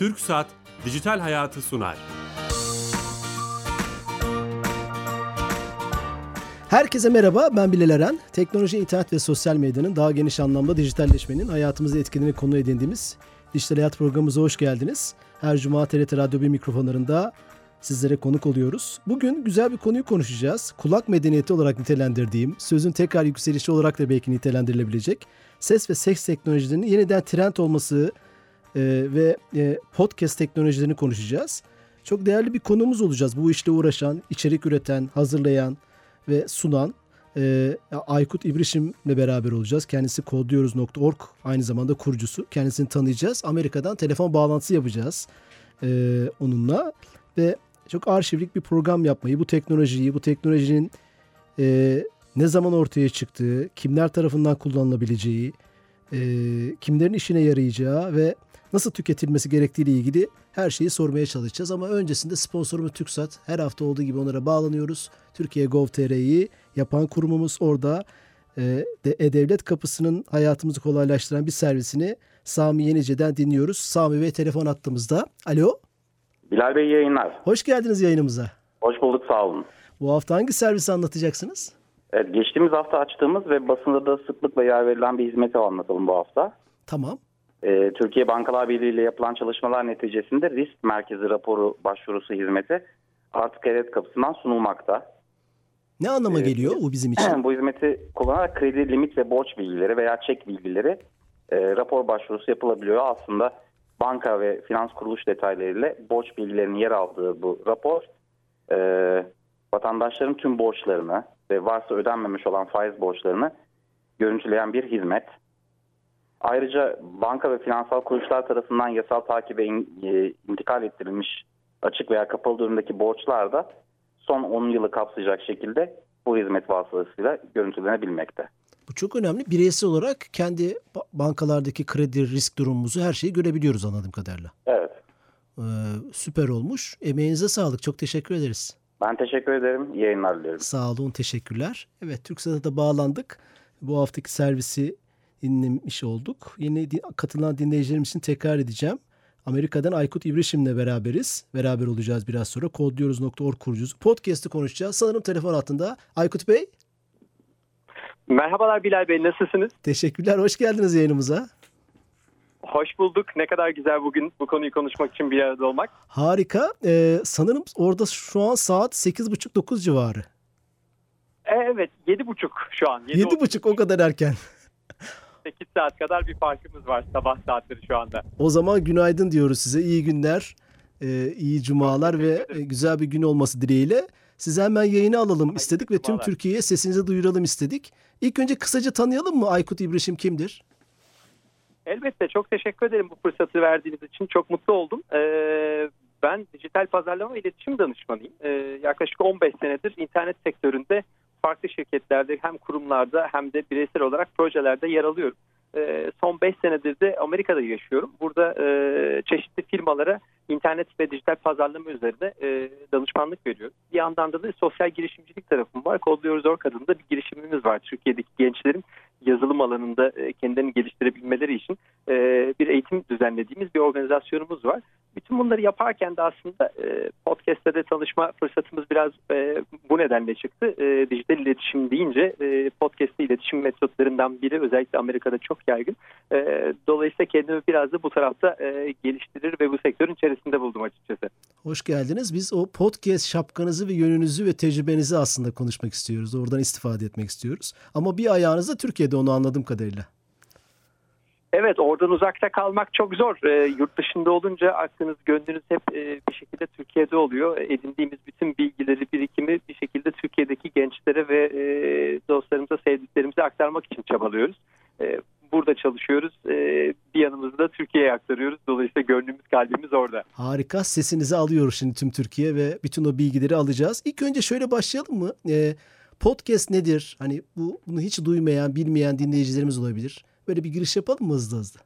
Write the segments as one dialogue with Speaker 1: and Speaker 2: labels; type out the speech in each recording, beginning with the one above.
Speaker 1: Türk Saat Dijital Hayatı sunar.
Speaker 2: Herkese merhaba, ben Bilal Eren. Teknoloji, internet ve sosyal medyanın daha geniş anlamda dijitalleşmenin hayatımızı etkilediğini konu edindiğimiz Dijital Hayat programımıza hoş geldiniz. Her cuma TRT Radyo 1 mikrofonlarında sizlere konuk oluyoruz. Bugün güzel bir konuyu konuşacağız. Kulak medeniyeti olarak nitelendirdiğim, sözün tekrar yükselişi olarak da belki nitelendirilebilecek ses ve seks teknolojilerinin yeniden trend olması e, ve e, podcast teknolojilerini konuşacağız. Çok değerli bir konuğumuz olacağız. Bu işle uğraşan, içerik üreten, hazırlayan ve sunan e, Aykut İbrişim'le beraber olacağız. Kendisi kodluyoruz.org aynı zamanda kurucusu. Kendisini tanıyacağız. Amerika'dan telefon bağlantısı yapacağız e, onunla ve çok arşivlik bir program yapmayı, bu teknolojiyi, bu teknolojinin ne zaman ortaya çıktığı, kimler tarafından kullanılabileceği, e, kimlerin işine yarayacağı ve nasıl tüketilmesi gerektiği ile ilgili her şeyi sormaya çalışacağız. Ama öncesinde sponsorumuz TürkSat. Her hafta olduğu gibi onlara bağlanıyoruz. Türkiye Gov.tr'yi yapan kurumumuz orada. E, de, E-Devlet kapısının hayatımızı kolaylaştıran bir servisini Sami Yenice'den dinliyoruz. Sami Bey telefon attığımızda. Alo.
Speaker 3: Bilal Bey yayınlar.
Speaker 2: Hoş geldiniz yayınımıza.
Speaker 3: Hoş bulduk sağ olun.
Speaker 2: Bu hafta hangi servisi anlatacaksınız?
Speaker 3: Evet, geçtiğimiz hafta açtığımız ve basında da sıklıkla yer verilen bir hizmeti anlatalım bu hafta.
Speaker 2: Tamam.
Speaker 3: Ee, Türkiye Bankalar Birliği ile yapılan çalışmalar neticesinde risk merkezi raporu başvurusu hizmeti artık devlet kapısından sunulmakta.
Speaker 2: Ne anlama
Speaker 3: Evet.
Speaker 2: geliyor bu bizim için?
Speaker 3: bu hizmeti kullanarak kredi limit ve borç bilgileri veya çek bilgileri e, rapor başvurusu yapılabiliyor. Aslında banka ve finans kuruluş detaylarıyla borç bilgilerinin yer aldığı bu rapor e, vatandaşların tüm borçlarını ve varsa ödenmemiş olan faiz borçlarını görüntüleyen bir hizmet. Ayrıca banka ve finansal kuruluşlar tarafından yasal takibe in- e, intikal ettirilmiş açık veya kapalı durumdaki borçlar da son 10 yılı kapsayacak şekilde bu hizmet vasıtasıyla görüntülenebilmekte.
Speaker 2: Bu çok önemli. Bireysel olarak kendi ba- bankalardaki kredi risk durumumuzu her şeyi görebiliyoruz anladığım kadarıyla.
Speaker 3: Evet.
Speaker 2: Ee, süper olmuş. Emeğinize sağlık. Çok teşekkür ederiz.
Speaker 3: Ben teşekkür ederim. İyi yayınlar diliyorum.
Speaker 2: Sağ olun, teşekkürler. Evet, TürkSat'a da bağlandık. Bu haftaki servisi dinlemiş olduk. Yeni katılan dinleyicilerimiz için tekrar edeceğim. Amerika'dan Aykut İbrişim'le beraberiz. Beraber olacağız biraz sonra. Kodluyoruz.org kurucusu. Podcast'ı konuşacağız. Sanırım telefon hattında. Aykut Bey,
Speaker 4: Merhabalar Bilal Bey nasılsınız?
Speaker 2: teşekkürler. Hoş geldiniz yayınımıza.
Speaker 4: Hoş bulduk. Ne kadar güzel bugün bu konuyu konuşmak için bir arada olmak.
Speaker 2: Harika. Ee, sanırım orada şu an saat 8.30-9 civarı.
Speaker 4: E, evet 7.30 şu an.
Speaker 2: 7.30 o kadar erken.
Speaker 4: 8 saat kadar bir farkımız var sabah saatleri şu anda.
Speaker 2: O zaman günaydın diyoruz size. İyi günler, e, iyi cumalar ve güzel bir gün olması dileğiyle. Sizi hemen yayına alalım istedik ve tüm. Türkiye'ye sesinizi duyuralım istedik. İlk önce kısaca tanıyalım mı Aykut İbrişim kimdir?
Speaker 4: Elbette çok teşekkür ederim bu fırsatı verdiğiniz için. Çok mutlu oldum. Ee, ben dijital pazarlama ve iletişim danışmanıyım. Ee, yaklaşık 15 senedir internet sektöründe farklı şirketlerde hem kurumlarda hem de bireysel olarak projelerde yer alıyorum. Ee, son 5 senedir de Amerika'da yaşıyorum. Burada e, çeşitli firmalara internet ve dijital pazarlama üzerine e, danışmanlık veriyorum. Bir yandan da, da sosyal girişimcilik tarafım var. Kodluyoruz.org adında bir girişimimiz var. Türkiye'deki gençlerin yazılım alanında e, kendilerini geliştirebilmeleri için e, bir eğitim düzenlediğimiz bir organizasyonumuz var. Bütün bunları yaparken de aslında e, podcast'te de tanışma fırsatımız biraz bu nedenle çıktı. Dijital iletişim deyince podcast'te iletişim metotlarından biri özellikle Amerika'da çok yaygın. Dolayısıyla kendimi biraz da bu tarafta geliştirir ve bu sektörün içerisinde buldum açıkçası.
Speaker 2: Hoş geldiniz. Biz o podcast şapkanızı ve yönünüzü ve tecrübenizi aslında konuşmak istiyoruz. Oradan istifade etmek istiyoruz. Ama bir ayağınız da Türkiye'de onu anladığım kadarıyla.
Speaker 4: Evet oradan uzakta kalmak çok zor. E, yurt dışında olunca aklınız gönlünüz hep e, bir şekilde Türkiye'de oluyor. Edindiğimiz bütün bilgileri, birikimi bir şekilde Türkiye'deki gençlere ve e, dostlarımıza, sevdiklerimize aktarmak için çabalıyoruz. E, burada çalışıyoruz. E, bir yanımızda da Türkiye'ye aktarıyoruz. Dolayısıyla gönlümüz, kalbimiz orada.
Speaker 2: Harika. Sesinizi alıyoruz şimdi tüm Türkiye ve bütün o bilgileri alacağız. İlk önce şöyle başlayalım mı? Ee, podcast nedir? Hani bu bunu hiç duymayan, bilmeyen dinleyicilerimiz olabilir. Böyle bir giriş yapalım mı hızlı hızlı?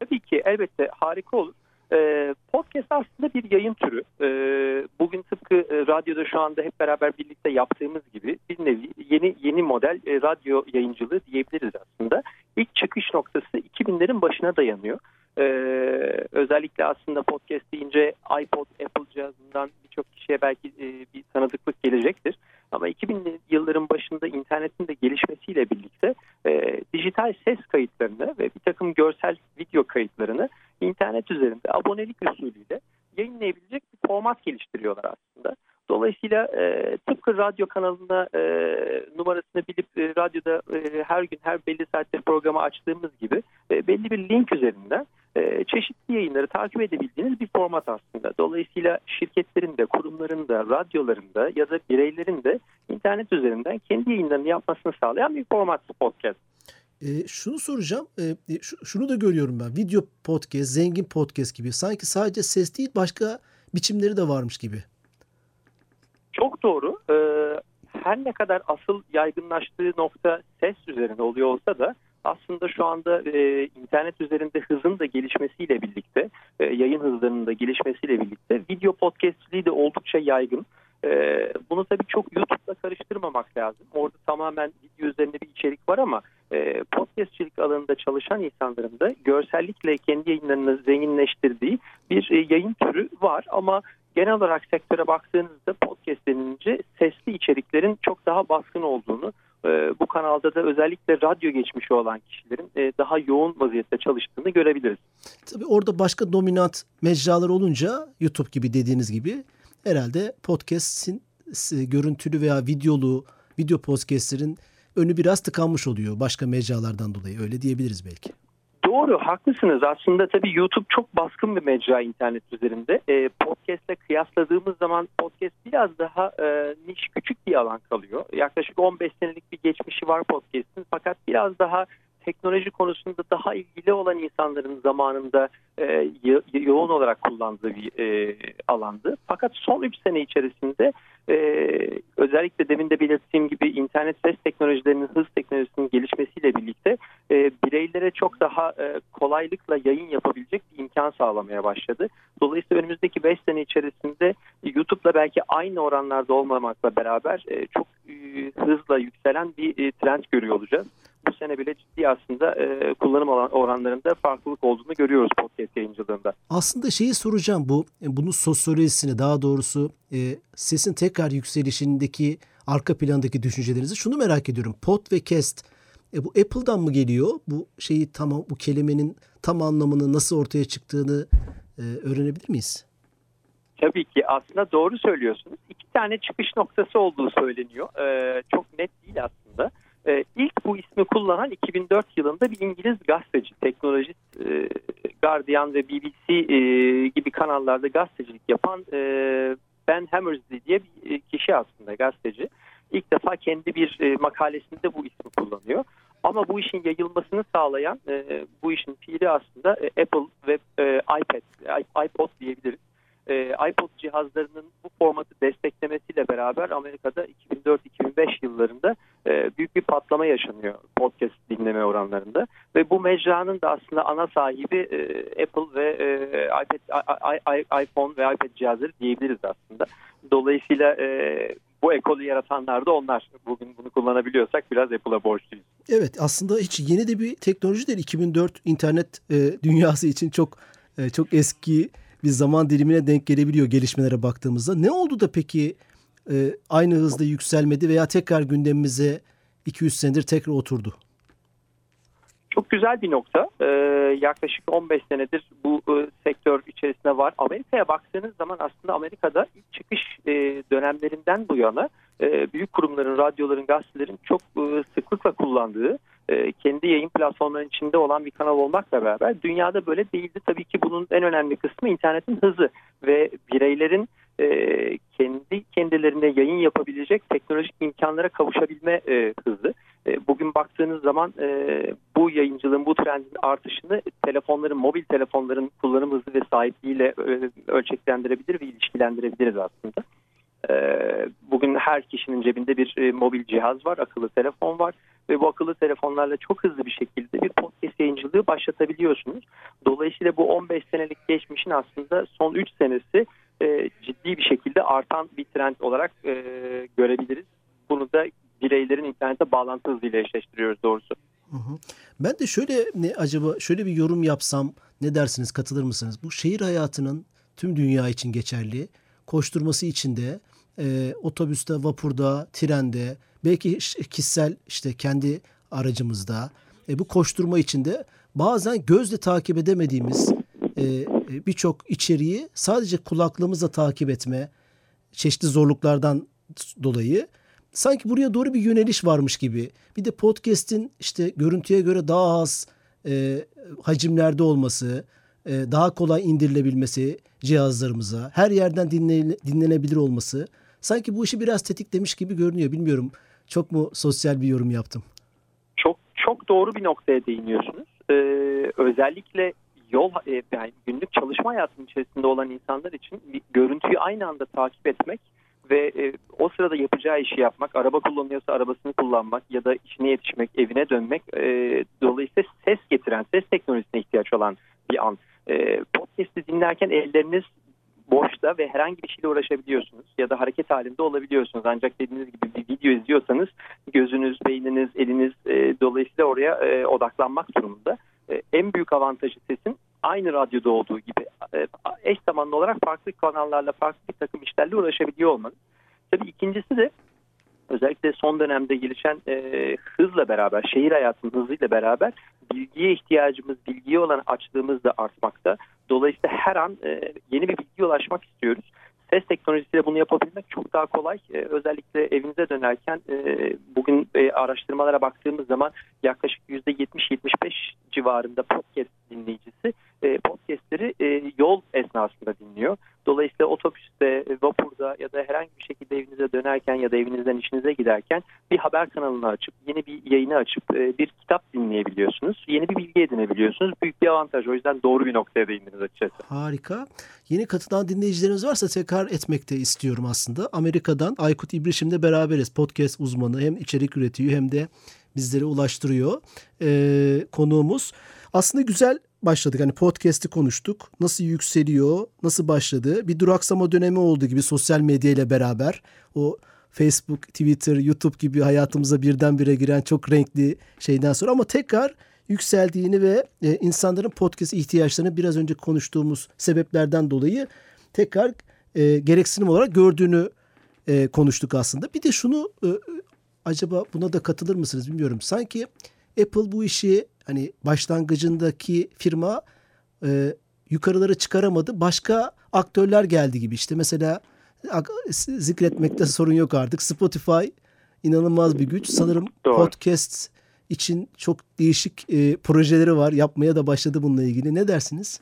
Speaker 4: Tabii ki elbette harika olur. Ee, podcast aslında bir yayın türü. Ee, bugün tıpkı e, radyoda şu anda hep beraber birlikte yaptığımız gibi bir nevi yeni yeni model e, radyo yayıncılığı diyebiliriz aslında. İlk çıkış noktası 2000'lerin başına dayanıyor. Ee, özellikle aslında podcast deyince iPod, Apple cihazından birçok kişiye belki e, bir tanıdıklık gelecektir. Ama 2000'li yılların başında internetin de gelişmesiyle birlikte e, dijital ses kayıtlarını ve bir takım görsel video kayıtlarını internet üzerinde abonelik usulüyle yayınlayabilecek bir format geliştiriyorlar aslında. Dolayısıyla e, tıpkı radyo kanalında e, numarasını bilip e, radyoda e, her gün her belli saatte programı açtığımız gibi e, belli bir link üzerinden e, çeşitli yayınları takip edebildiğiniz bir format aslında. Dolayısıyla şirketlerin de, kurumların da, radyoların da ya da bireylerin de internet üzerinden kendi yayınlarını yapmasını sağlayan bir format podcast.
Speaker 2: E, şunu soracağım. E, e şunu da görüyorum ben. Video podcast, zengin podcast gibi. Sanki sadece ses değil başka biçimleri de varmış gibi.
Speaker 4: Çok doğru. Ee, her ne kadar asıl yaygınlaştığı nokta ses üzerine oluyor olsa da aslında şu anda e, internet üzerinde hızın da gelişmesiyle birlikte, e, yayın hızlarının da gelişmesiyle birlikte video podcastçiliği de oldukça yaygın. E, bunu tabii çok YouTube'la karıştırmamak lazım. Orada tamamen video üzerinde bir içerik var ama e, podcastçilik alanında çalışan insanların da görsellikle kendi yayınlarını zenginleştirdiği bir e, yayın türü var ama genel olarak sektöre baktığınızda podcast denince sesli içeriklerin çok daha baskın olduğunu e, bu kanalda da özellikle radyo geçmişi olan kişilerin e, daha yoğun vaziyette çalıştığını görebiliriz.
Speaker 2: Tabii orada başka dominant mecralar olunca YouTube gibi dediğiniz gibi herhalde podcast'in görüntülü veya videolu video podcast'lerin önü biraz tıkanmış oluyor başka mecralardan dolayı öyle diyebiliriz belki.
Speaker 4: Doğru, haklısınız. Aslında tabii YouTube çok baskın bir mecra internet üzerinde. E, podcast'le kıyasladığımız zaman podcast biraz daha e, niş, küçük bir alan kalıyor. Yaklaşık 15 senelik bir geçmişi var podcast'in. Fakat biraz daha teknoloji konusunda daha ilgili olan insanların zamanında e, yoğun olarak kullandığı bir e, alandı. Fakat son 3 sene içerisinde e, özellikle demin de belirttiğim gibi internet ses teknolojilerinin hız teknolojisinin gelişmesiyle birlikte e, bireylere çok daha e, kolaylıkla yayın yapabilecek bir imkan sağlamaya başladı. Dolayısıyla önümüzdeki 5 sene içerisinde YouTube'la belki aynı oranlarda olmamakla beraber e, çok e, hızla yükselen bir e, trend görüyor olacağız bu sene bile ciddi aslında e, kullanım oranlarında farklılık olduğunu görüyoruz podcast yayıncılığında.
Speaker 2: Aslında şeyi soracağım bu e, bunun sosyolojisini daha doğrusu e, sesin tekrar yükselişindeki arka plandaki düşüncelerinizi şunu merak ediyorum. Pod ve cast e, bu Apple'dan mı geliyor? Bu şeyi tamam bu kelimenin tam anlamını nasıl ortaya çıktığını e, öğrenebilir miyiz?
Speaker 4: Tabii ki aslında doğru söylüyorsunuz. İki tane çıkış noktası olduğu söyleniyor. Ee, çok net değil aslında. E, ilk bu ismi kullanan 2004 yılında bir İngiliz gazeteci, teknolojist e, Guardian ve BBC e, gibi kanallarda gazetecilik yapan e, Ben Hammersley diye bir e, kişi aslında gazeteci. İlk defa kendi bir e, makalesinde bu ismi kullanıyor. Ama bu işin yayılmasını sağlayan e, bu işin fiili aslında e, Apple ve e, iPad, iPod diyebiliriz e, iPod cihazlarının bu formatı desteklemesiyle beraber Amerika'da 2004-2005 yıllarında büyük bir patlama yaşanıyor podcast dinleme oranlarında ve bu mecranın da aslında ana sahibi e, Apple ve e, iPad, iPhone ve iPad cihazları diyebiliriz aslında. Dolayısıyla e, bu ekolü yaratanlar da onlar. Bugün bunu kullanabiliyorsak biraz Apple'a borçluyuz.
Speaker 2: Evet aslında hiç yeni de bir teknoloji değil. 2004 internet dünyası için çok çok eski bir zaman dilimine denk gelebiliyor gelişmelere baktığımızda. Ne oldu da peki aynı hızda yükselmedi veya tekrar gündemimize 200 senedir tekrar oturdu?
Speaker 4: Çok güzel bir nokta. Ee, yaklaşık 15 senedir bu e, sektör içerisinde var. Amerika'ya baktığınız zaman aslında Amerika'da ilk çıkış e, dönemlerinden bu yana e, büyük kurumların, radyoların, gazetelerin çok e, sıklıkla kullandığı e, kendi yayın platformlarının içinde olan bir kanal olmakla beraber dünyada böyle değildi. Tabii ki bunun en önemli kısmı internetin hızı ve bireylerin e, kendi kendilerine yayın yapabilecek teknolojik imkanlara kavuşabilme e, hızı. E, bugün baktığınız zaman bu yayıncılığın, bu trendin artışını telefonların, mobil telefonların kullanım hızı ve sahipliğiyle e, ölçeklendirebilir ve ilişkilendirebiliriz aslında. Bugün her kişinin cebinde bir mobil cihaz var, akıllı telefon var ve bu akıllı telefonlarla çok hızlı bir şekilde bir podcast yayıncılığı başlatabiliyorsunuz. Dolayısıyla bu 15 senelik geçmişin aslında son 3 senesi e, ciddi bir şekilde artan bir trend olarak e, görebiliriz. Bunu da bireylerin internete bağlantı hızıyla eşleştiriyoruz doğrusu.
Speaker 2: Ben de şöyle ne acaba şöyle bir yorum yapsam Ne dersiniz, katılır mısınız? Bu şehir hayatının tüm dünya için geçerli. Koşturması için de e, otobüste, vapurda, trende, belki kişisel işte kendi aracımızda e, bu koşturma içinde bazen gözle takip edemediğimiz e, birçok içeriği sadece kulaklığımızla takip etme çeşitli zorluklardan dolayı sanki buraya doğru bir yöneliş varmış gibi. Bir de podcast'in işte görüntüye göre daha az e, hacimlerde olması, e, daha kolay indirilebilmesi cihazlarımıza, her yerden dinle, dinlenebilir olması sanki bu işi biraz tetiklemiş gibi görünüyor. Bilmiyorum çok mu sosyal bir yorum yaptım?
Speaker 4: Çok çok doğru bir noktaya değiniyorsunuz. Ee, özellikle yol e, yani günlük çalışma hayatının içerisinde olan insanlar için bir görüntüyü aynı anda takip etmek ve e, o sırada yapacağı işi yapmak, araba kullanıyorsa arabasını kullanmak ya da işine yetişmek, evine dönmek e, dolayısıyla ses getiren, ses teknolojisine ihtiyaç olan bir an. E, podcast'i dinlerken elleriniz boşta ve herhangi bir şeyle uğraşabiliyorsunuz ya da hareket halinde olabiliyorsunuz. Ancak dediğiniz gibi bir video izliyorsanız gözünüz, beyniniz, eliniz e, dolayısıyla oraya e, odaklanmak durumunda. E, en büyük avantajı sesin aynı radyoda olduğu gibi e, eş zamanlı olarak farklı kanallarla, farklı bir takım işlerle uğraşabiliyor olmanız. Tabii ikincisi de özellikle son dönemde gelişen e, hızla beraber, şehir hayatının hızıyla beraber bilgiye ihtiyacımız, bilgiye olan açlığımız da artmakta. Dolayısıyla her an e, yeni bir bilgiye ulaşmak istiyoruz. Ses teknolojisiyle bunu yapabilmek çok daha kolay. E, özellikle evinize dönerken e, bugün e, araştırmalara baktığımız zaman yaklaşık %70-75 civarında podcast dinleyicisi e, podcastleri e, yol esnasında dinliyor. Dolayısıyla otobüste, vapurda ya da herhangi bir şekilde evinize dönerken ya da evinizden işinize giderken bir haber kanalını açıp, yeni bir yayını açıp e, bir kitap dinleyebiliyorsunuz. Yeni bir bilgi edinebiliyorsunuz. Büyük bir avantaj. O yüzden doğru bir noktaya değindiniz açıkçası.
Speaker 2: Harika. Yeni katılan dinleyicilerimiz varsa tekrar etmek de istiyorum aslında. Amerika'dan Aykut İbrişim'le beraberiz. Podcast uzmanı hem içerik üretiyor hem de bizlere ulaştırıyor. Ee, konuğumuz aslında güzel başladık. Hani podcast'i konuştuk. Nasıl yükseliyor, nasıl başladı? Bir duraksama dönemi oldu gibi sosyal medya ile beraber. O Facebook, Twitter, YouTube gibi hayatımıza birdenbire giren çok renkli şeyden sonra ama tekrar yükseldiğini ve e, insanların podcast ihtiyaçlarını biraz önce konuştuğumuz sebeplerden dolayı tekrar e, gereksinim olarak gördüğünü e, konuştuk aslında. Bir de şunu e, acaba buna da katılır mısınız bilmiyorum. Sanki Apple bu işi hani başlangıcındaki firma e, yukarılara çıkaramadı. Başka aktörler geldi gibi işte mesela zikretmekte sorun yok artık. Spotify inanılmaz bir güç. Sanırım Doğru. podcast için çok değişik e, projeleri var. Yapmaya da başladı bununla ilgili. Ne dersiniz?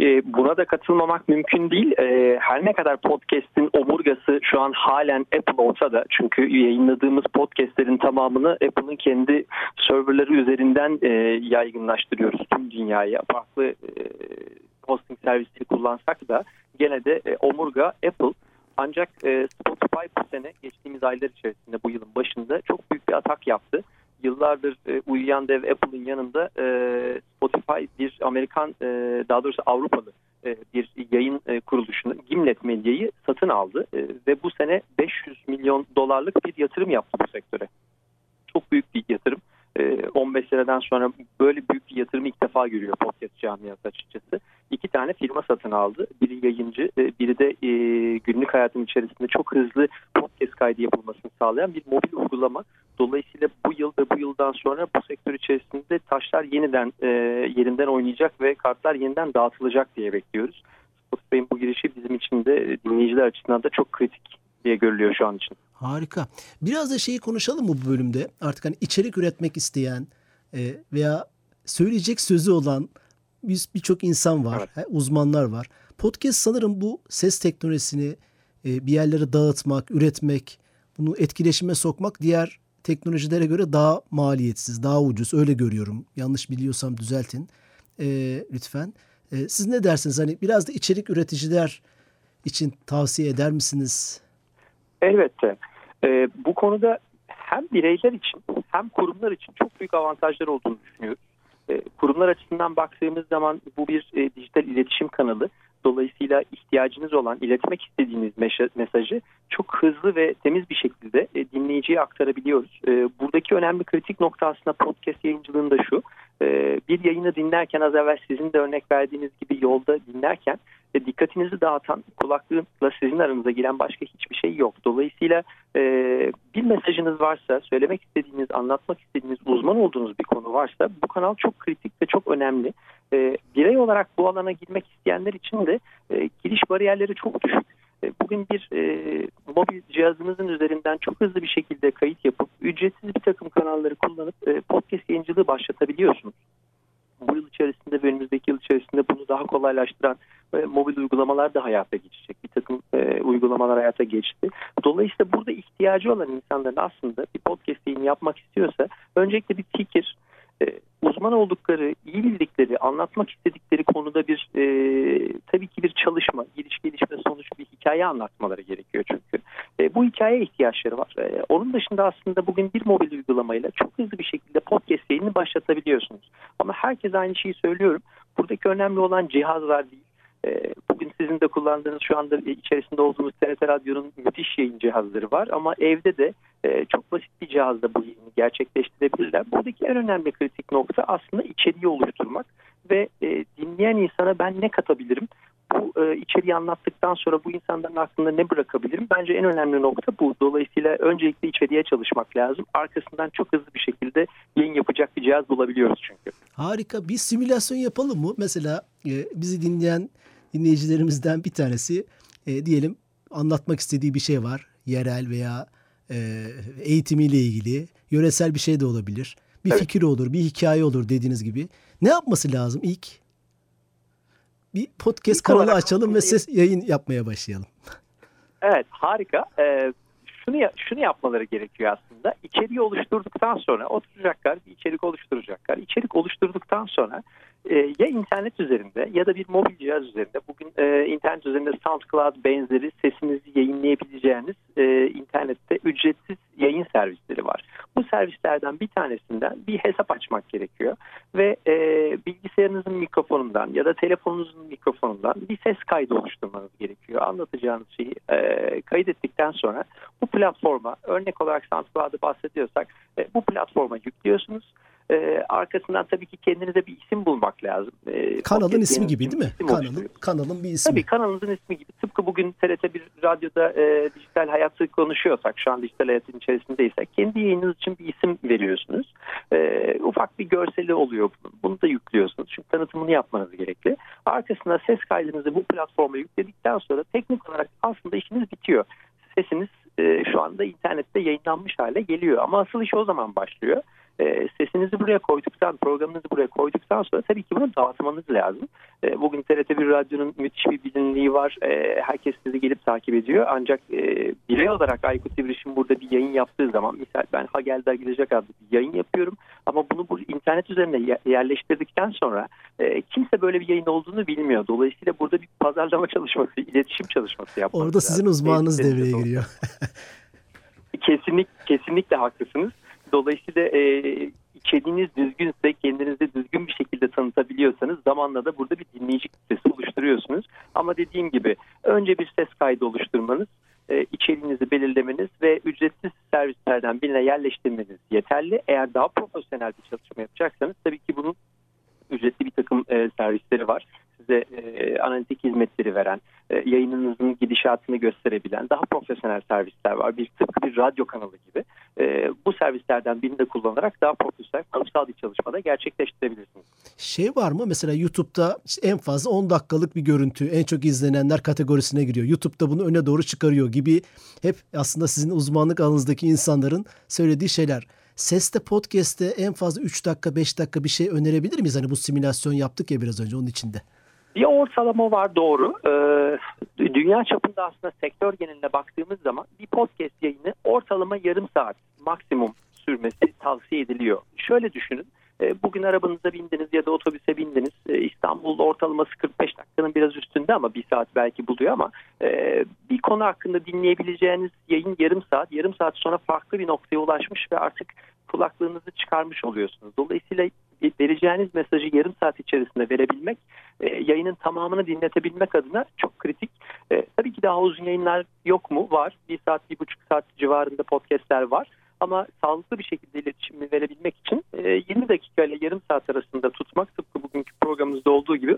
Speaker 4: E, buna da katılmamak mümkün değil. E, her ne kadar podcast'in omurgası şu an halen Apple olsa da çünkü yayınladığımız podcast'lerin tamamını Apple'ın kendi serverları üzerinden e, yaygınlaştırıyoruz tüm dünyaya. Farklı hosting servisleri kullansak da gene de omurga Apple. Ancak Spotify bu sene geçtiğimiz aylar içerisinde bu yılın başında çok büyük bir atak yaptı yıllardır e, uyuyan dev Apple'ın yanında e, Spotify bir Amerikan e, daha doğrusu Avrupalı e, bir yayın e, kuruluşunu Gimlet Medya'yı satın aldı e, ve bu sene 500 milyon dolarlık bir yatırım yaptı bu sektöre. Çok büyük bir yatırım. 15 seneden sonra böyle büyük bir yatırım ilk defa görüyor podcast camiası açıkçası. İki tane firma satın aldı. Biri yayıncı, biri de günlük hayatın içerisinde çok hızlı podcast kaydı yapılmasını sağlayan bir mobil uygulama. Dolayısıyla bu yıl ve bu yıldan sonra bu sektör içerisinde taşlar yeniden yerinden oynayacak ve kartlar yeniden dağıtılacak diye bekliyoruz. Spotify'ın bu girişi bizim için de dinleyiciler açısından da çok kritik diye görülüyor şu an için.
Speaker 2: Harika. Biraz da şeyi konuşalım mı bu bölümde? Artık hani içerik üretmek isteyen e, veya söyleyecek sözü olan birçok insan var, evet. uzmanlar var. Podcast sanırım bu ses teknolojisini e, bir yerlere dağıtmak, üretmek, bunu etkileşime sokmak diğer teknolojilere göre daha maliyetsiz, daha ucuz. Öyle görüyorum. Yanlış biliyorsam düzeltin e, lütfen. E, siz ne dersiniz? Hani biraz da içerik üreticiler için tavsiye eder misiniz?
Speaker 4: Elbette. E, bu konuda hem bireyler için hem kurumlar için çok büyük avantajlar olduğunu düşünüyoruz. E, kurumlar açısından baktığımız zaman bu bir e, dijital iletişim kanalı. Dolayısıyla ihtiyacınız olan, iletmek istediğiniz mesajı çok hızlı ve temiz bir şekilde e, dinleyiciye aktarabiliyoruz. E, buradaki önemli kritik nokta aslında podcast yayıncılığında şu. E, bir yayını dinlerken az evvel sizin de örnek verdiğiniz gibi yolda dinlerken e, dikkatinizi dağıtan kulaklıkla sizin aranıza giren başka hiçbir şey yok. Dolayısıyla e, bir mesajınız varsa, söylemek istediğiniz, anlatmak istediğiniz, uzman olduğunuz bir konu varsa bu kanal çok kritik ve çok önemli. E, birey olarak bu alana girmek isteyenler için de giriş bariyerleri çok düşük. E, bugün bir e, mobil cihazınızın üzerinden çok hızlı bir şekilde kayıt yapıp ücretsiz bir takım kanalları kullanıp e, podcast yayıncılığı başlatabiliyorsunuz. Bu yıl içerisinde ve önümüzdeki yıl içerisinde bunu daha kolaylaştıran e, mobil uygulamalar da hayata geçecek. Bir takım e, uygulamalar hayata geçti. Dolayısıyla burada ihtiyacı olan insanların aslında bir podcast yayını yapmak istiyorsa öncelikle bir fikir, e, uzman oldukları, iyi bildikleri, anlatmak istedikleri konuda bir e, tabii ki bir çalışma, giriş gelişme sonuç bir hikaye anlatmaları gerekiyor çünkü. E, bu hikayeye ihtiyaçları var. E, onun dışında aslında bugün bir mobil uygulamayla çok hızlı bir şekilde podcast yayını başlatabiliyorsunuz. Ama herkes aynı şeyi söylüyorum. Buradaki önemli olan cihazlar değil. E, bugün sizin de kullandığınız şu anda içerisinde olduğumuz TRT Radyo'nun müthiş yayın cihazları var ama evde de e, çok basit bir cihazda bu yayını gerçekleştirebilirler. Buradaki en önemli kritik nokta aslında içeriği oluşturmak ve e, dinleyen insana ben ne katabilirim? E, içeriği anlattıktan sonra bu insanların aklında ne bırakabilirim? Bence en önemli nokta bu. Dolayısıyla öncelikle içeriye çalışmak lazım. Arkasından çok hızlı bir şekilde yayın yapacak bir cihaz bulabiliyoruz çünkü.
Speaker 2: Harika. Bir simülasyon yapalım mı? Mesela e, bizi dinleyen dinleyicilerimizden bir tanesi e, diyelim anlatmak istediği bir şey var. Yerel veya e, eğitimiyle ilgili. Yöresel bir şey de olabilir. Bir evet. fikir olur, bir hikaye olur dediğiniz gibi. Ne yapması lazım ilk? Bir podcast İlk kanalı açalım ve ses yayın yapmaya başlayalım.
Speaker 4: Evet harika. Ee, şunu şunu yapmaları gerekiyor aslında. İçeriği oluşturduktan sonra oturacaklar, bir içerik oluşturacaklar. İçerik oluşturduktan sonra e, ya internet üzerinde ya da bir mobil cihaz üzerinde bugün e, internet üzerinde SoundCloud benzeri sesinizi yayınlayabileceğiniz e, internette ücretsiz yayın servisleri var. Bu servislerden bir tanesinden bir hesap açmak gerekiyor ve e, bilgisayarınızın mikrofonundan ya da telefonunuzun mikrofonundan bir ses kaydı oluşturmanız gerekiyor. Anlatacağınız şeyi e, kaydettikten sonra bu platforma örnek olarak SoundCloud'ı bahsediyorsak e, bu platforma yüklüyorsunuz e, arkasından tabii ki kendinize bir isim bulmak lazım.
Speaker 2: E, kanalın ismi gibi değil mi? Kanalın, kanalın bir ismi.
Speaker 4: Tabii kanalınızın ismi gibi. Tıpkı bugün TRT bir radyoda e, dijital hayatı konuşuyorsak, şu an dijital hayatın içerisindeysek kendi yayınınız için bir isim veriyorsunuz. E, ufak bir görseli oluyor bunun. Bunu da yüklüyorsunuz. Çünkü tanıtımını yapmanız gerekli. Arkasına ses kaydınızı bu platforma yükledikten sonra teknik olarak aslında işiniz bitiyor. Sesiniz e, şu anda internette yayınlanmış hale geliyor. Ama asıl iş o zaman başlıyor. E, sesinizi buraya koyduktan, programınızı buraya koyduktan sonra tabii ki bunu dağıtmanız lazım. E, bugün TRT1 Radyo'nun müthiş bir bilinliği var. E, herkes sizi gelip takip ediyor. Ancak e, birey olarak Aykut İbriş'in burada bir yayın yaptığı zaman, misal ben Hagel'de Gidecek adlı bir yayın yapıyorum. Ama bunu bu internet üzerine yerleştirdikten sonra e, kimse böyle bir yayın olduğunu bilmiyor. Dolayısıyla burada bir pazarlama çalışması, iletişim çalışması yapmak
Speaker 2: Orada sizin uzmanınız devreye giriyor.
Speaker 4: Kesinlik, kesinlikle haklısınız. Dolayısıyla e, içeriğiniz düzgünse kendinizi düzgün bir şekilde tanıtabiliyorsanız zamanla da burada bir dinleyici kitlesi oluşturuyorsunuz. Ama dediğim gibi önce bir ses kaydı oluşturmanız, e, içeriğinizi belirlemeniz ve ücretsiz servislerden birine yerleştirmeniz yeterli. Eğer daha profesyonel bir çalışma yapacaksanız tabii ki bunun ücretli bir takım e, servisleri var size e, analitik hizmetleri veren, e, yayınınızın gidişatını gösterebilen daha profesyonel servisler var. Bir tıpkı bir radyo kanalı gibi. E, bu servislerden birini de kullanarak daha profesyonel kurumsal bir çalışmada gerçekleştirebilirsiniz.
Speaker 2: Şey var mı mesela YouTube'da en fazla 10 dakikalık bir görüntü en çok izlenenler kategorisine giriyor. YouTube'da bunu öne doğru çıkarıyor gibi hep aslında sizin uzmanlık alanınızdaki insanların söylediği şeyler. Seste podcast'te en fazla 3 dakika 5 dakika bir şey önerebilir miyiz? Hani bu simülasyon yaptık ya biraz önce onun içinde.
Speaker 4: Bir ortalama var doğru. Ee, dünya çapında aslında sektör geneline baktığımız zaman bir podcast yayını ortalama yarım saat maksimum sürmesi tavsiye ediliyor. Şöyle düşünün. E, bugün arabanıza bindiniz ya da otobüse bindiniz. E, İstanbul'da ortalaması 45 dakikanın biraz üstünde ama bir saat belki buluyor ama e, bir konu hakkında dinleyebileceğiniz yayın yarım saat. Yarım saat sonra farklı bir noktaya ulaşmış ve artık kulaklığınızı çıkarmış oluyorsunuz. Dolayısıyla vereceğiniz mesajı yarım saat içerisinde verebilmek yayının tamamını dinletebilmek adına çok kritik. tabii ki daha uzun yayınlar yok mu? Var. Bir saat, bir buçuk saat civarında podcastler var. Ama sağlıklı bir şekilde iletişimi verebilmek için e, e, 20 dakika ile yarım saat arasında tutmak tıpkı bugünkü programımızda olduğu gibi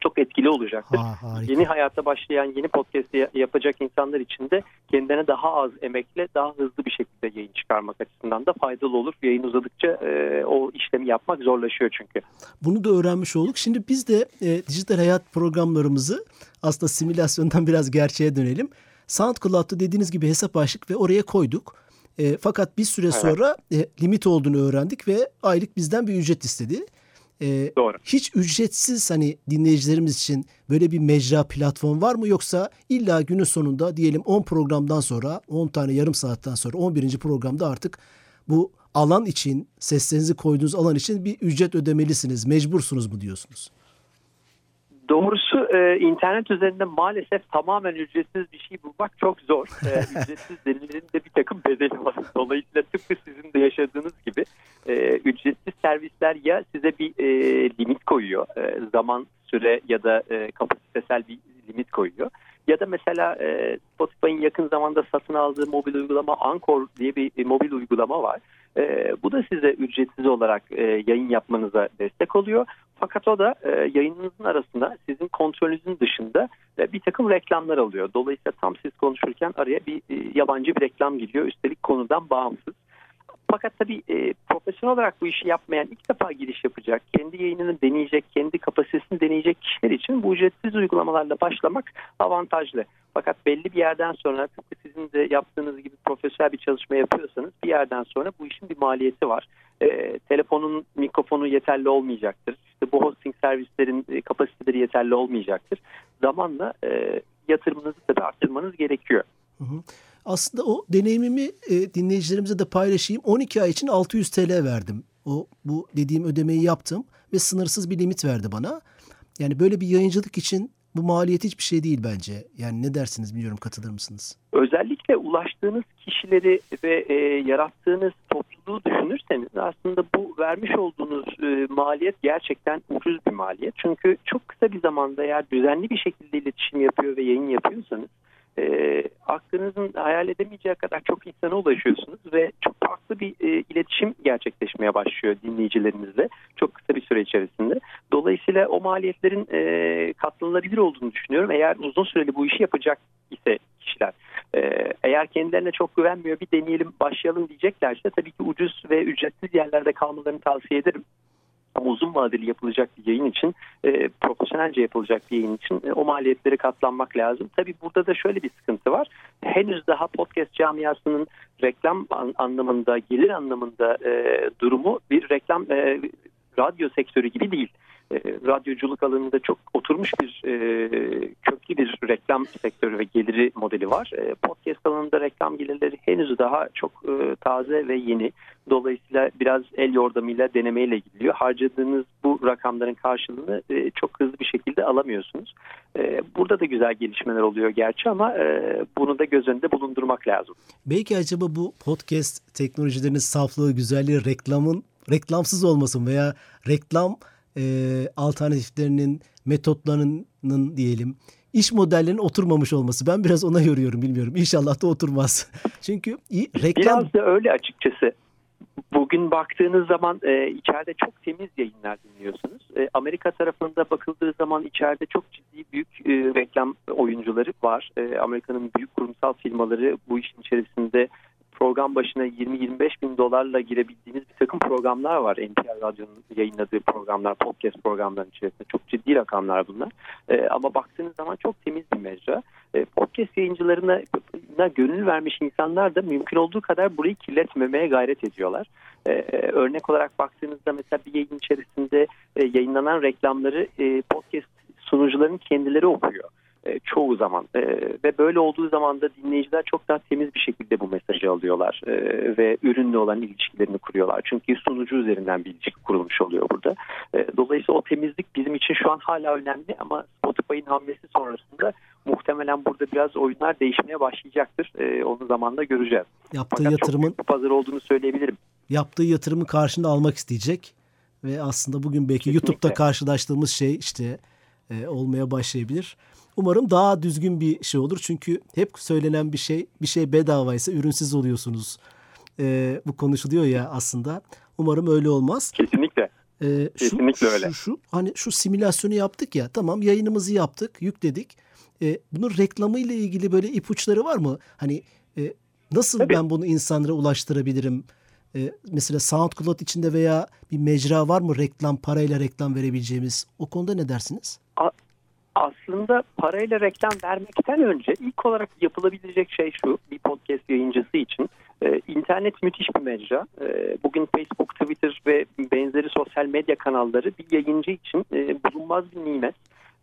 Speaker 4: çok etkili olacaktır.
Speaker 2: Ha, harika.
Speaker 4: Yeni hayata başlayan yeni podcast ya- yapacak insanlar için de kendine daha az emekle daha hızlı bir şekilde yayın çıkarmak açısından da faydalı olur. Yayın uzadıkça e, o işlemi yapmak zorlaşıyor çünkü.
Speaker 2: Bunu da öğrenmiş olduk. Şimdi biz de e, dijital hayat programlarımızı aslında simülasyondan biraz gerçeğe dönelim. SoundCloud'da dediğiniz gibi hesap açtık ve oraya koyduk. E, fakat bir süre sonra e, limit olduğunu öğrendik ve aylık bizden bir ücret istedi. E,
Speaker 4: Doğru.
Speaker 2: Hiç ücretsiz hani dinleyicilerimiz için böyle bir mecra platform var mı yoksa illa günün sonunda diyelim 10 programdan sonra 10 tane yarım saatten sonra 11. programda artık bu alan için seslerinizi koyduğunuz alan için bir ücret ödemelisiniz mecbursunuz mu diyorsunuz?
Speaker 4: Doğrusu e, internet üzerinde maalesef tamamen ücretsiz bir şey bulmak çok zor. E, ücretsiz denilerin de bir takım bedeli var. Dolayısıyla tıpkı sizin de yaşadığınız gibi e, ücretsiz servisler ya size bir e, limit koyuyor. E, zaman, süre ya da e, kapasitesel bir limit koyuyor. Ya da mesela e, Spotify'ın yakın zamanda satın aldığı mobil uygulama Anchor diye bir e, mobil uygulama var. E, bu da size ücretsiz olarak e, yayın yapmanıza destek oluyor. Fakat o da e, yayınınızın arasında sizin kontrolünüzün dışında e, bir takım reklamlar alıyor. Dolayısıyla tam siz konuşurken araya bir e, yabancı bir reklam giriyor. Üstelik konudan bağımsız. Fakat tabii e, profesyonel olarak bu işi yapmayan ilk defa giriş yapacak, kendi yayınını deneyecek, kendi kapasitesini deneyecek kişiler için bu ücretsiz uygulamalarla başlamak avantajlı. Fakat belli bir yerden sonra tıpkı sizin de yaptığınız gibi profesyonel bir çalışma yapıyorsanız bir yerden sonra bu işin bir maliyeti var. E, telefonun mikrofonu yeterli olmayacaktır. İşte bu hosting servislerin e, kapasiteleri yeterli olmayacaktır. Zamanla e, yatırımınızı tabii arttırmanız gerekiyor.
Speaker 2: Hı hı. Aslında o deneyimimi e, dinleyicilerimize de paylaşayım. 12 ay için 600 TL verdim. O bu dediğim ödemeyi yaptım ve sınırsız bir limit verdi bana. Yani böyle bir yayıncılık için bu maliyet hiçbir şey değil bence. Yani ne dersiniz bilmiyorum katılır mısınız?
Speaker 4: Özellikle ulaştığınız kişileri ve e, yarattığınız topluluğu düşünürseniz aslında bu vermiş olduğunuz e, maliyet gerçekten ucuz bir maliyet. Çünkü çok kısa bir zamanda eğer düzenli bir şekilde iletişim yapıyor ve yayın yapıyorsanız e, aklınızın hayal edemeyeceği kadar çok insana ulaşıyorsunuz ve çok farklı bir e, iletişim gerçekleşmeye başlıyor dinleyicilerinizle çok kısa bir süre içerisinde. Dolayısıyla o maliyetlerin e, katlanılabilir olduğunu düşünüyorum. Eğer uzun süreli bu işi yapacak ise kişiler. E, eğer kendilerine çok güvenmiyor bir deneyelim başlayalım diyeceklerse tabii ki ucuz ve ücretsiz yerlerde kalmalarını tavsiye ederim. Ama uzun vadeli yapılacak bir yayın için, e, profesyonelce yapılacak bir yayın için e, o maliyetleri katlanmak lazım. Tabii burada da şöyle bir sıkıntı var. Henüz daha podcast camiasının reklam an- anlamında, gelir anlamında e, durumu bir reklam e, radyo sektörü gibi değil. E, radyoculuk alanında çok oturmuş bir e, köklü bir reklam sektörü ve geliri modeli var. E, podcast alanında reklam gelirleri henüz daha çok e, taze ve yeni. Dolayısıyla biraz el yordamıyla denemeyle gidiliyor. Harcadığınız bu rakamların karşılığını e, çok hızlı bir şekilde alamıyorsunuz. E, burada da güzel gelişmeler oluyor gerçi ama e, bunu da göz önünde bulundurmak lazım.
Speaker 2: Belki acaba bu podcast teknolojilerinin saflığı, güzelliği reklamın reklamsız olmasın veya reklam e, alternatiflerinin metotlarının diyelim iş modellerinin oturmamış olması. Ben biraz ona yoruyorum bilmiyorum. İnşallah da oturmaz. Çünkü reklam
Speaker 4: Biraz da öyle açıkçası. Bugün baktığınız zaman e, içeride çok temiz yayınlar dinliyorsunuz. E, Amerika tarafında bakıldığı zaman içeride çok ciddi büyük e, reklam oyuncuları var. E, Amerika'nın büyük kurumsal firmaları bu işin içerisinde program başına 20-25 bin dolarla girebildiğiniz bir takım programlar var. NPR Radyo'nun yayınladığı programlar, podcast programlarının içerisinde. Çok ciddi rakamlar bunlar. E, ama baktığınız zaman çok temiz bir mecra. E, podcast yayıncılarına na gönül vermiş insanlar da mümkün olduğu kadar burayı kirletmemeye gayret ediyorlar. E, örnek olarak baktığınızda mesela bir yayın içerisinde e, yayınlanan reklamları e, podcast sunucuların kendileri okuyor e, çoğu zaman e, ve böyle olduğu zaman da dinleyiciler çok daha temiz bir şekilde bu mesajı alıyorlar e, ve ürünle olan ilişkilerini kuruyorlar. Çünkü sunucu üzerinden bir ilişki kurulmuş oluyor burada. E, dolayısıyla o temizlik bizim için şu an hala önemli ama Spotify'ın hamlesi sonrasında muhtemelen burada biraz oyunlar değişmeye başlayacaktır. E, onu zamanla göreceğiz.
Speaker 2: yaptığı
Speaker 4: Fakat
Speaker 2: yatırımın
Speaker 4: çok pazar olduğunu söyleyebilirim.
Speaker 2: yaptığı yatırımın karşında almak isteyecek ve aslında bugün belki
Speaker 4: Kesinlikle.
Speaker 2: YouTube'da karşılaştığımız şey işte e, olmaya başlayabilir. Umarım daha düzgün bir şey olur. Çünkü hep söylenen bir şey, bir şey bedavaysa ürünsüz oluyorsunuz. E, bu konuşuluyor ya aslında. Umarım öyle olmaz.
Speaker 4: Kesinlikle.
Speaker 2: Ee, şu,
Speaker 4: Kesinlikle öyle.
Speaker 2: Şu, şu, hani şu simülasyonu yaptık ya tamam yayınımızı yaptık yükledik. Ee, bunun reklamı ile ilgili böyle ipuçları var mı? Hani e, nasıl
Speaker 4: Tabii.
Speaker 2: ben bunu insanlara ulaştırabilirim? Ee, mesela SoundCloud içinde veya bir mecra var mı reklam parayla reklam verebileceğimiz? O konuda ne dersiniz?
Speaker 4: Aslında parayla reklam vermekten önce ilk olarak yapılabilecek şey şu bir podcast yayıncısı için. Ee, internet müthiş bir mecra. Ee, bugün Facebook, Twitter ve benzeri sosyal medya kanalları bir yayıncı için e, bulunmaz bir nimet.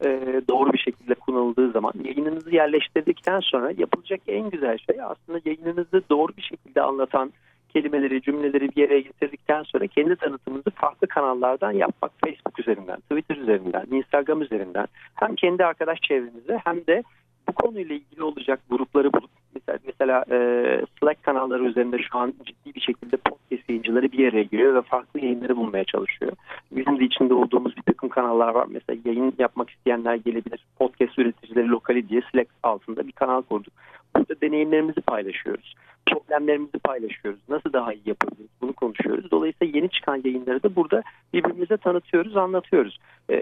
Speaker 4: Ee, doğru bir şekilde kullanıldığı zaman yayınınızı yerleştirdikten sonra yapılacak en güzel şey aslında yayınınızı doğru bir şekilde anlatan kelimeleri, cümleleri bir yere getirdikten sonra kendi tanıtımınızı farklı kanallardan yapmak. Facebook üzerinden, Twitter üzerinden, Instagram üzerinden hem kendi arkadaş çevrenize hem de bu konuyla ilgili olacak grupları bulup mesela, mesela e, Slack kanalları üzerinde şu an ciddi bir şekilde podcast yayıncıları bir araya giriyor ve farklı yayınları bulmaya çalışıyor. Bizim de içinde olduğumuz bir takım kanallar var. Mesela yayın yapmak isteyenler gelebilir. Podcast üreticileri lokali diye Slack altında bir kanal kurduk. Burada deneyimlerimizi paylaşıyoruz. Problemlerimizi paylaşıyoruz. Nasıl daha iyi yapabiliriz bunu konuşuyoruz. Dolayısıyla yeni çıkan yayınları da burada birbirimize tanıtıyoruz, anlatıyoruz. E,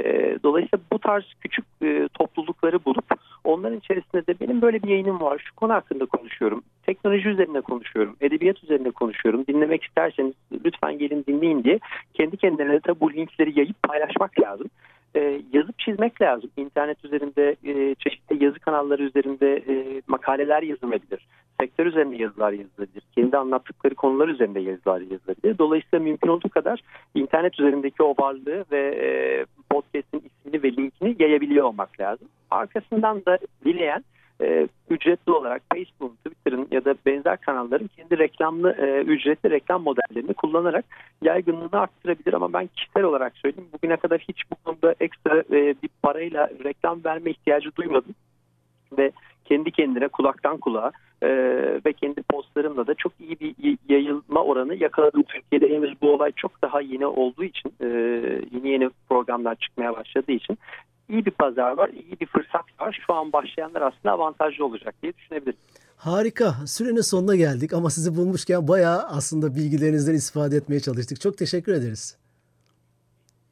Speaker 4: dolayısıyla bu tarz küçük e, toplulukları bulup onların içerisinde de benim böyle bir yayınım var. Şu konu hakkında konuşuyorum. Teknoloji üzerine konuşuyorum. Edebiyat üzerine konuşuyorum. Dinlemek isterseniz lütfen gelin dinleyin diye kendi kendilerine de bu linkleri yayıp paylaşmak lazım. Ee, yazıp çizmek lazım. İnternet üzerinde e, çeşitli yazı kanalları üzerinde e, makaleler yazılabilir. Sektör üzerinde yazılar yazılabilir. Kendi anlattıkları konular üzerinde yazılar yazılabilir. Dolayısıyla mümkün olduğu kadar internet üzerindeki o varlığı ve e, podcast'in ismini ve linkini yayabiliyor olmak lazım. Arkasından da dileyen e, ücretli olarak Facebook'un, Twitter'ın ya da benzer kanalların kendi reklamlı e, ücretli reklam modellerini kullanarak yaygınlığını arttırabilir. Ama ben kişisel olarak söyleyeyim bugüne kadar hiç bu konuda ekstra e, bir parayla reklam verme ihtiyacı duymadım. Ve kendi kendine kulaktan kulağa e, ve kendi postlarımla da çok iyi bir yayılma oranı yakaladım. Türkiye'de henüz bu olay çok daha yeni olduğu için e, yeni yeni programlar çıkmaya başladığı için iyi bir pazar var, iyi bir fırsat var. Şu an başlayanlar aslında avantajlı olacak diye düşünebiliriz.
Speaker 2: Harika. Sürenin sonuna geldik ama sizi bulmuşken bayağı aslında bilgilerinizden istifade etmeye çalıştık. Çok teşekkür ederiz.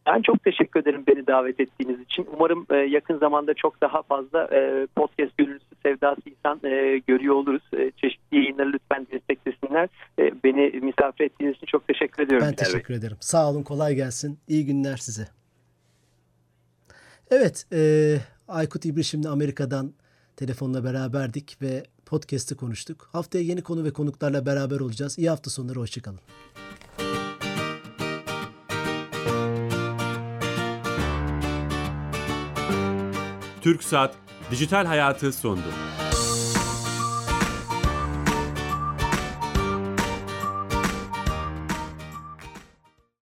Speaker 4: Ben çok teşekkür ederim beni davet ettiğiniz için. Umarım e, yakın zamanda çok daha fazla e, podcast gönüllüsü sevdası insan e, görüyor oluruz. E, çeşitli yayınları lütfen desteklesinler. E, beni misafir ettiğiniz için çok teşekkür ediyorum.
Speaker 2: Ben teşekkür ederim. Sağ olun, kolay gelsin. İyi günler size. Evet, e, Aykut İbri Amerika'dan telefonla beraberdik ve podcast'ı konuştuk. Haftaya yeni konu ve konuklarla beraber olacağız. İyi hafta sonları, hoşçakalın.
Speaker 1: Türksat Dijital Hayatı sondu.